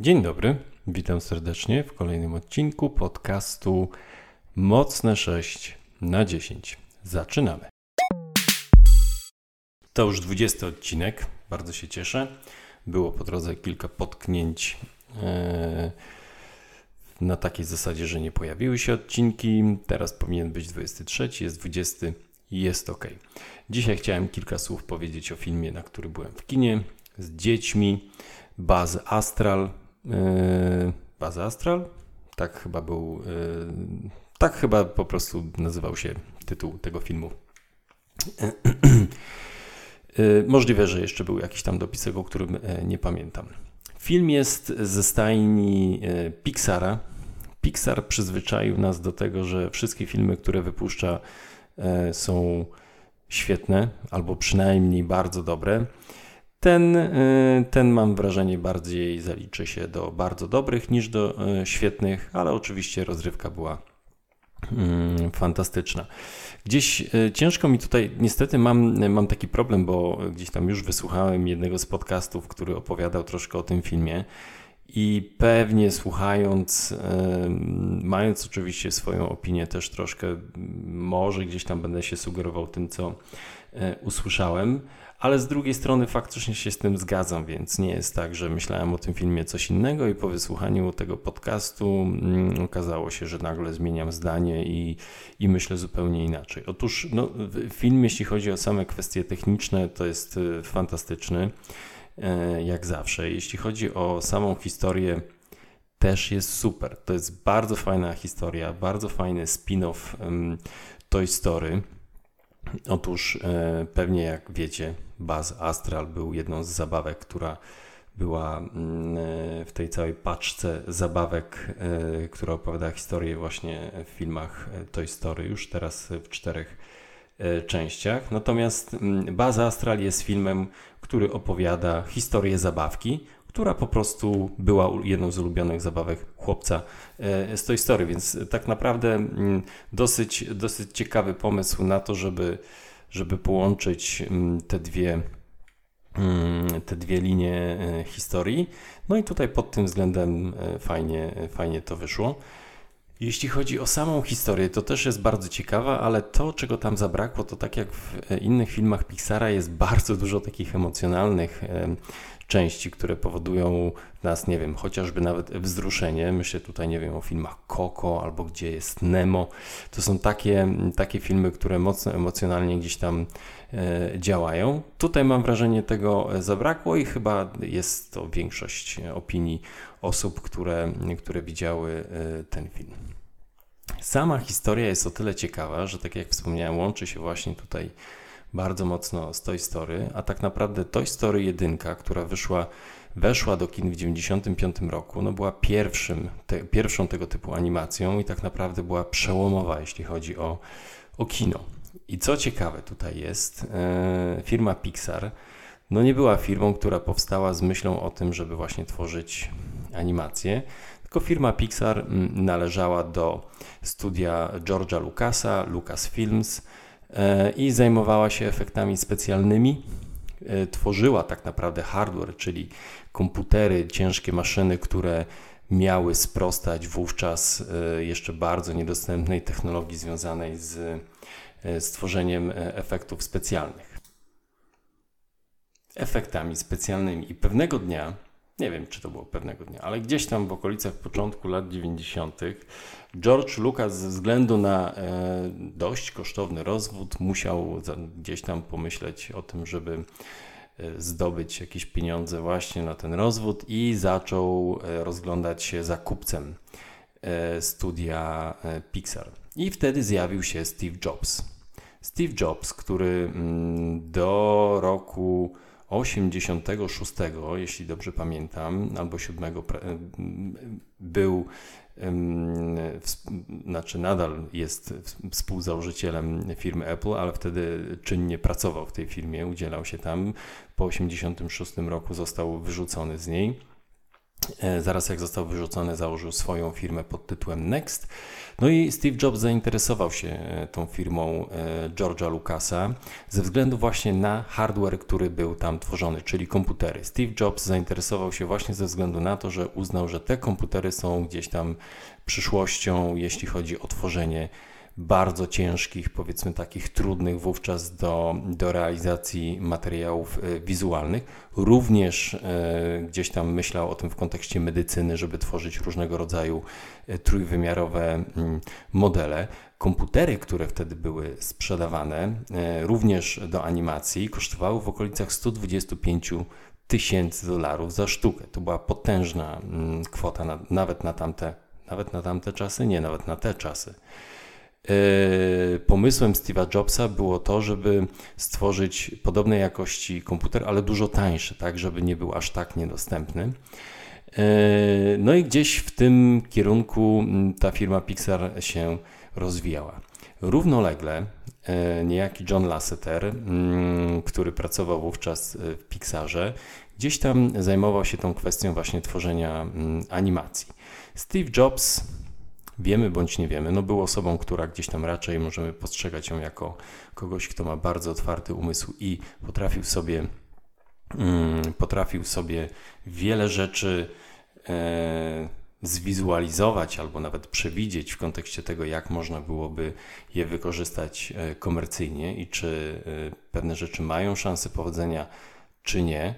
Dzień dobry, witam serdecznie w kolejnym odcinku podcastu Mocne 6 na 10. Zaczynamy. To już 20 odcinek, bardzo się cieszę. Było po drodze kilka potknięć e, na takiej zasadzie, że nie pojawiły się odcinki. Teraz powinien być 23, jest 20 i jest ok. Dzisiaj chciałem kilka słów powiedzieć o filmie, na który byłem w kinie z dziećmi. Baz Astral, Baza Astral? Tak chyba był, yy, tak chyba po prostu nazywał się tytuł tego filmu. Yy, możliwe, że jeszcze był jakiś tam dopisek, o którym nie pamiętam. Film jest ze stajni Pixara. Pixar przyzwyczaił nas do tego, że wszystkie filmy, które wypuszcza, są świetne albo przynajmniej bardzo dobre. Ten, y, ten mam wrażenie bardziej zaliczy się do bardzo dobrych niż do y, świetnych, ale oczywiście rozrywka była mm, fantastyczna. Gdzieś y, ciężko mi tutaj, niestety mam, mam taki problem, bo gdzieś tam już wysłuchałem jednego z podcastów, który opowiadał troszkę o tym filmie. I pewnie słuchając, mając oczywiście swoją opinię, też troszkę może gdzieś tam będę się sugerował tym, co usłyszałem, ale z drugiej strony faktycznie się z tym zgadzam, więc nie jest tak, że myślałem o tym filmie coś innego i po wysłuchaniu tego podcastu mm, okazało się, że nagle zmieniam zdanie i, i myślę zupełnie inaczej. Otóż no, film, jeśli chodzi o same kwestie techniczne, to jest y, fantastyczny, e, jak zawsze. Jeśli chodzi o samą historię, też jest super. To jest bardzo fajna historia, bardzo fajny spin-off Toy Story. Otóż e, pewnie jak wiecie, Buzz Astral był jedną z zabawek, która była mm, e, w tej całej paczce zabawek, e, która opowiada historię właśnie w filmach Toy Story, już teraz w czterech częściach. Natomiast mm, Buzz Astral jest filmem, który opowiada historię zabawki, która po prostu była jedną z ulubionych zabawek chłopca e, z tej Story, więc tak naprawdę mm, dosyć, dosyć ciekawy pomysł na to, żeby, żeby połączyć mm, te dwie, mm, te dwie linie e, historii. No i tutaj pod tym względem e, fajnie, fajnie to wyszło. Jeśli chodzi o samą historię, to też jest bardzo ciekawa, ale to, czego tam zabrakło, to tak jak w innych filmach Pixara jest bardzo dużo takich emocjonalnych części, które powodują w nas, nie wiem, chociażby nawet wzruszenie. Myślę tutaj, nie wiem, o filmach Coco albo gdzie jest Nemo. To są takie, takie filmy, które mocno emocjonalnie gdzieś tam e, działają. Tutaj mam wrażenie tego zabrakło i chyba jest to większość opinii osób, które, które widziały e, ten film. Sama historia jest o tyle ciekawa, że tak jak wspomniałem, łączy się właśnie tutaj bardzo mocno z Toy Story, a tak naprawdę Toy Story 1, która wyszła, weszła do kin w 1995 roku, no była pierwszym, te, pierwszą tego typu animacją i tak naprawdę była przełomowa, jeśli chodzi o, o kino. I co ciekawe tutaj jest, e, firma Pixar no nie była firmą, która powstała z myślą o tym, żeby właśnie tworzyć animacje, tylko firma Pixar mm, należała do studia George'a Lucasa, Lucasfilms, E, i zajmowała się efektami specjalnymi. E, tworzyła tak naprawdę hardware, czyli komputery, ciężkie maszyny, które miały sprostać wówczas e, jeszcze bardzo niedostępnej technologii związanej z stworzeniem efektów specjalnych. Efektami specjalnymi. I pewnego dnia nie wiem, czy to było pewnego dnia, ale gdzieś tam w okolicach początku lat 90. George Lucas ze względu na e, dość kosztowny rozwód musiał gdzieś tam pomyśleć o tym, żeby e, zdobyć jakieś pieniądze właśnie na ten rozwód i zaczął e, rozglądać się za kupcem studia Pixar. I wtedy zjawił się Steve Jobs. Steve Jobs, który mm, do roku 86, jeśli dobrze pamiętam, albo 7 był, znaczy nadal jest współzałożycielem firmy Apple, ale wtedy czynnie pracował w tej firmie, udzielał się tam. Po 86 roku został wyrzucony z niej. Zaraz jak został wyrzucony, założył swoją firmę pod tytułem Next. No i Steve Jobs zainteresował się tą firmą George'a Lucasa ze względu właśnie na hardware, który był tam tworzony, czyli komputery. Steve Jobs zainteresował się właśnie ze względu na to, że uznał, że te komputery są gdzieś tam przyszłością, jeśli chodzi o tworzenie bardzo ciężkich, powiedzmy takich trudnych wówczas do, do realizacji materiałów e, wizualnych. Również e, gdzieś tam myślał o tym w kontekście medycyny, żeby tworzyć różnego rodzaju e, trójwymiarowe mm, modele. Komputery, które wtedy były sprzedawane, również do animacji, kosztowały w okolicach 125 tysięcy dolarów za sztukę. To była potężna mm, kwota, na, nawet na tamte, nawet na tamte czasy, nie, nawet na te czasy. E, pomysłem Steve'a Jobsa było to, żeby stworzyć podobnej jakości komputer, ale dużo tańszy, tak, żeby nie był aż tak niedostępny. E, no i gdzieś w tym kierunku ta firma Pixar się rozwijała. Równolegle e, niejaki John Lasseter, który pracował wówczas w Pixarze, gdzieś tam zajmował się tą kwestią właśnie tworzenia animacji. Steve Jobs wiemy bądź nie wiemy, no był osobą, która gdzieś tam raczej możemy postrzegać ją jako kogoś, kto ma bardzo otwarty umysł i potrafił sobie, mm, potrafił sobie wiele rzeczy e, zwizualizować albo nawet przewidzieć w kontekście tego, jak można byłoby je wykorzystać e, komercyjnie i czy e, pewne rzeczy mają szansę powodzenia, czy nie.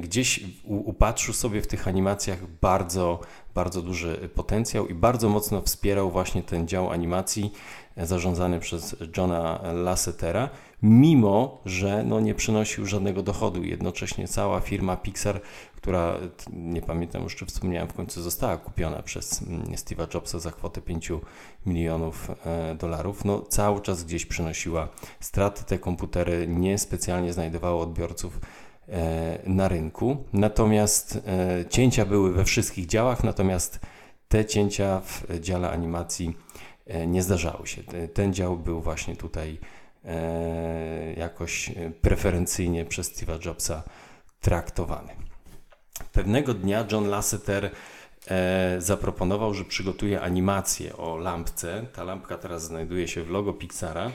Gdzieś upatrzył sobie w tych animacjach bardzo, bardzo duży potencjał i bardzo mocno wspierał właśnie ten dział animacji e, zarządzany przez Johna Lassetera, mimo że no, nie przynosił żadnego dochodu. Jednocześnie cała firma Pixar, która nie pamiętam już czy wspomniałem, w końcu została kupiona przez mm, Steve'a Jobsa za kwotę 5 milionów e, dolarów, no, cały czas gdzieś przynosiła straty. Te komputery niespecjalnie znajdowały odbiorców na rynku. Natomiast e, cięcia były we wszystkich działach, natomiast te cięcia w dziale animacji e, nie zdarzały się. Ten dział był właśnie tutaj jakoś preferencyjnie przez Steve'a Jobsa traktowany. Pewnego dnia John Lasseter zaproponował, że przygotuje animację o lampce. Ta lampka teraz znajduje się w logo Pixara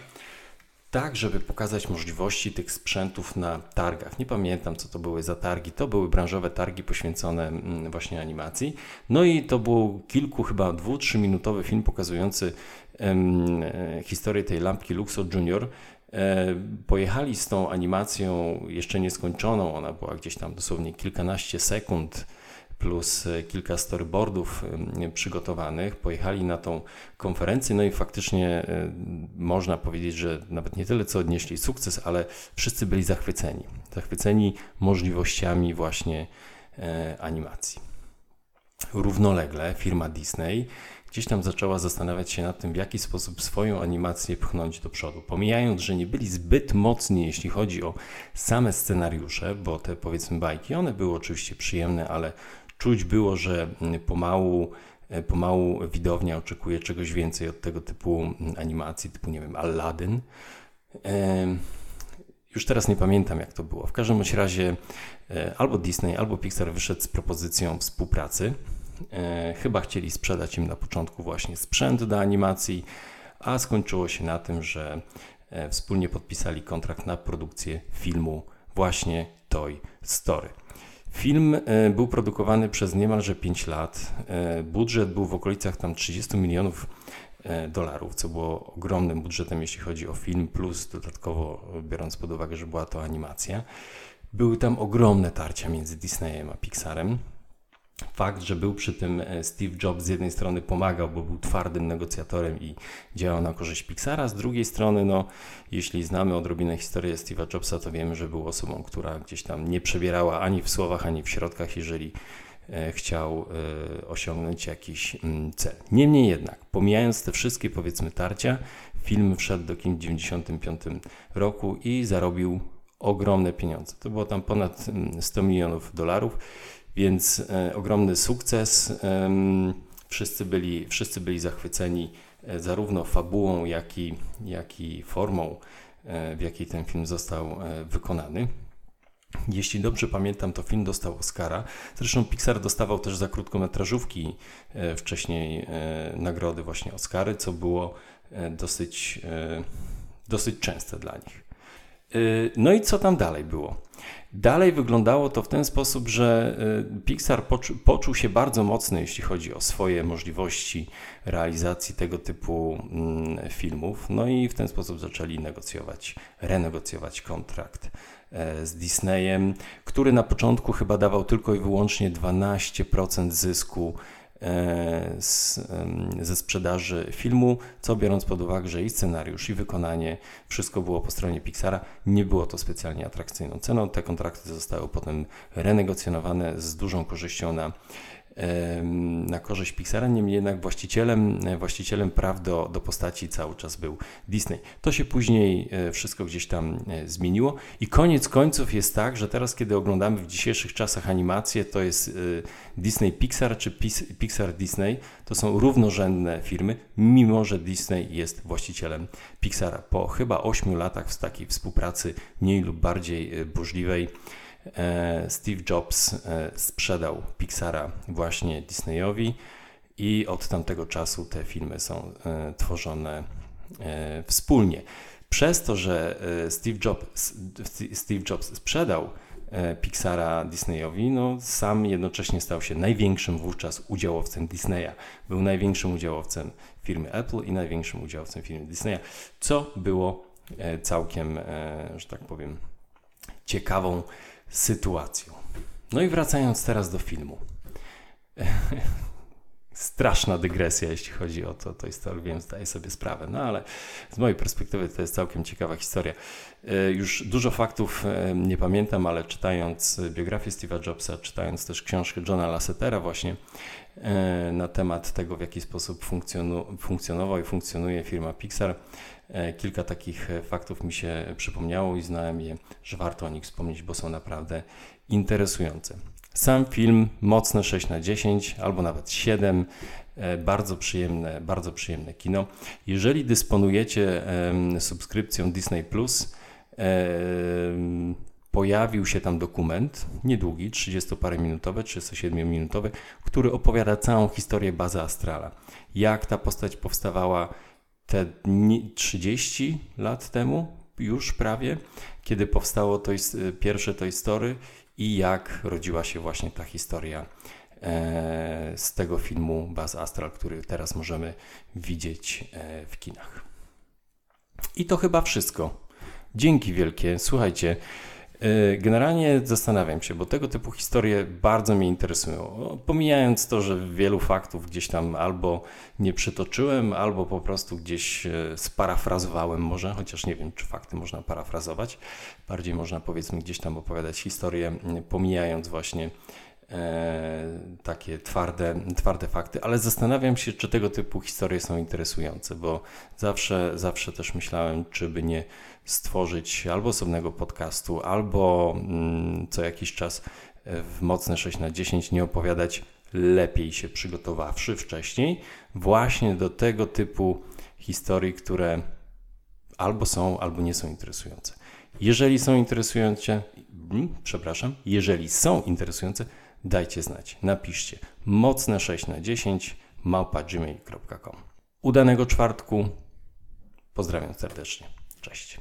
tak, żeby pokazać możliwości tych sprzętów na targach. Nie pamiętam, co to były za targi. To były branżowe targi poświęcone mm, właśnie animacji. No i to był kilku, chyba dwu, trzyminutowy film pokazujący e, historię tej lampki Luxor Junior. E, pojechali z tą animacją jeszcze nieskończoną. Ona była gdzieś tam dosłownie kilkanaście sekund plus e, kilka storyboardów przygotowanych. Pojechali na tą konferencję, no i faktycznie e, można powiedzieć, że nawet nie tyle co odnieśli sukces, ale wszyscy byli zachwyceni. Zachwyceni możliwościami właśnie e, animacji. Równolegle firma Disney gdzieś tam zaczęła zastanawiać się nad tym, w jaki sposób swoją animację pchnąć do przodu. Pomijając, że nie byli zbyt mocni, jeśli chodzi o same scenariusze, bo te powiedzmy bajki, one były oczywiście przyjemne, ale Czuć było, że mm, pomału, e, pomału widownia oczekuje czegoś więcej od tego typu mm, animacji, typu, nie wiem, Aladdin. Już teraz nie pamiętam, jak to było. W każdym razie e, albo Disney, albo Pixar wyszedł z propozycją współpracy. E, chyba chcieli sprzedać im na początku właśnie sprzęt do animacji, a skończyło się na tym, że wspólnie podpisali kontrakt na produkcję filmu właśnie Toy Story. Film e, był produkowany przez niemalże 5 lat. E, budżet był w okolicach tam 30 milionów e, dolarów, co było ogromnym budżetem, jeśli chodzi o film, plus dodatkowo biorąc pod uwagę, że była to animacja. Były tam ogromne tarcia między Disneyem a Pixarem. Fakt, że był przy tym e, Steve Jobs z jednej strony pomagał, bo był twardym negocjatorem i działał na korzyść Pixara, z drugiej strony, no, jeśli znamy odrobinę historię Steve'a Jobsa, to wiemy, że był osobą, która gdzieś tam nie przebierała ani w słowach, ani w środkach, jeżeli e, chciał e, osiągnąć jakiś mm, cel. Niemniej jednak, pomijając te wszystkie powiedzmy tarcia, film wszedł do kin w 1995 roku i zarobił ogromne pieniądze. To było tam ponad 100 mm, milionów dolarów więc e, ogromny sukces. Wszyscy byli, wszyscy byli zachwyceni e, zarówno fabułą, jak i, jak i formą, e, w jakiej ten film został wykonany. Jeśli dobrze pamiętam, to film dostał Oscara. Zresztą Pixar dostawał też za krótkometrażówki wcześniej nagrody właśnie Oscary, co było dosyć, dosyć częste dla nich. No i co tam dalej było? Dalej wyglądało to w ten sposób, że Pixar poczu poczuł się bardzo mocny, jeśli chodzi o swoje możliwości realizacji tego typu mm, filmów. No i w ten sposób zaczęli negocjować, renegocjować kontrakt E, z Disneyem, który na początku chyba dawał tylko i wyłącznie 12% zysku z, ze sprzedaży filmu, co biorąc pod uwagę, że i scenariusz, i wykonanie, wszystko było po stronie Pixara, nie było to specjalnie atrakcyjną ceną. Te kontrakty zostały potem renegocjonowane z dużą korzyścią na na korzyść Pixara, niemniej jednak właścicielem, właścicielem praw do, do postaci cały czas był Disney. To się później e, wszystko gdzieś tam e, zmieniło i koniec końców jest tak, że teraz kiedy oglądamy w dzisiejszych czasach animację, to jest e, Disney Pixar czy Pixar Disney, to są równorzędne firmy, mimo że Disney jest właścicielem Pixara. Po chyba 8 latach w takiej współpracy mniej lub bardziej burzliwej E, Steve Jobs e, sprzedał Pixara właśnie Disneyowi i od tamtego czasu te filmy są e, tworzone wspólnie. Przez to, że Steve Jobs, Steve Jobs sprzedał Pixara Disneyowi, no sam jednocześnie stał się największym wówczas udziałowcem Disneya. Był największym udziałowcem firmy Apple i największym udziałowcem firmy Disneya, co było całkiem, że tak powiem, ciekawą sytuacją. No i wracając teraz do filmu. Straszna dygresja, jeśli chodzi o to, to historię, wiem, zdaję sobie sprawę, no ale z mojej perspektywy to jest całkiem ciekawa historia. E, już dużo faktów e, nie pamiętam, ale czytając biografię Steve'a Jobsa, czytając też książkę Johna Lassetera właśnie e, na temat tego, w jaki sposób funkcjonował i funkcjonuje firma Pixar, kilka takich faktów mi się przypomniało i znałem je, że warto o nich wspomnieć, bo są naprawdę interesujące. Sam film mocne 6 na 10 albo nawet 7. E, bardzo przyjemne, bardzo przyjemne kino. Jeżeli dysponujecie subskrypcją Disney Plus, pojawił się tam dokument, niedługi, 30 parę minutowy, 37 minutowy, który opowiada całą historię bazy Astrala. Jak ta postać powstawała, te 30 lat temu, już prawie, kiedy powstało to pierwsze Toy Story i jak rodziła się właśnie ta historia e, z tego filmu Buzz Astral, który teraz możemy widzieć e, w kinach. I to chyba wszystko. Dzięki wielkie. Słuchajcie, generalnie zastanawiam się, bo tego typu historie bardzo mnie interesują. Pomijając to, że wielu faktów gdzieś tam albo nie przytoczyłem, albo po prostu gdzieś e, sparafrazowałem może, chociaż nie wiem, czy fakty można parafrazować. Bardziej można powiedzmy gdzieś tam opowiadać historię, pomijając właśnie takie twarde, twarde fakty, ale zastanawiam się, czy tego typu historie są interesujące, bo zawsze, zawsze też myślałem, czy by nie stworzyć albo osobnego podcastu, albo mm, co jakiś czas e, w mocne 6 na 10 nie opowiadać lepiej się przygotowawszy wcześniej, właśnie do tego typu historii, które albo są, albo nie są interesujące. Jeżeli są interesujące, hmm, przepraszam, jeżeli są interesujące, dajcie znać, napiszcie mocne 6 na 10 małpa.gmail.com. Udanego czwartku. Pozdrawiam serdecznie. Cześć.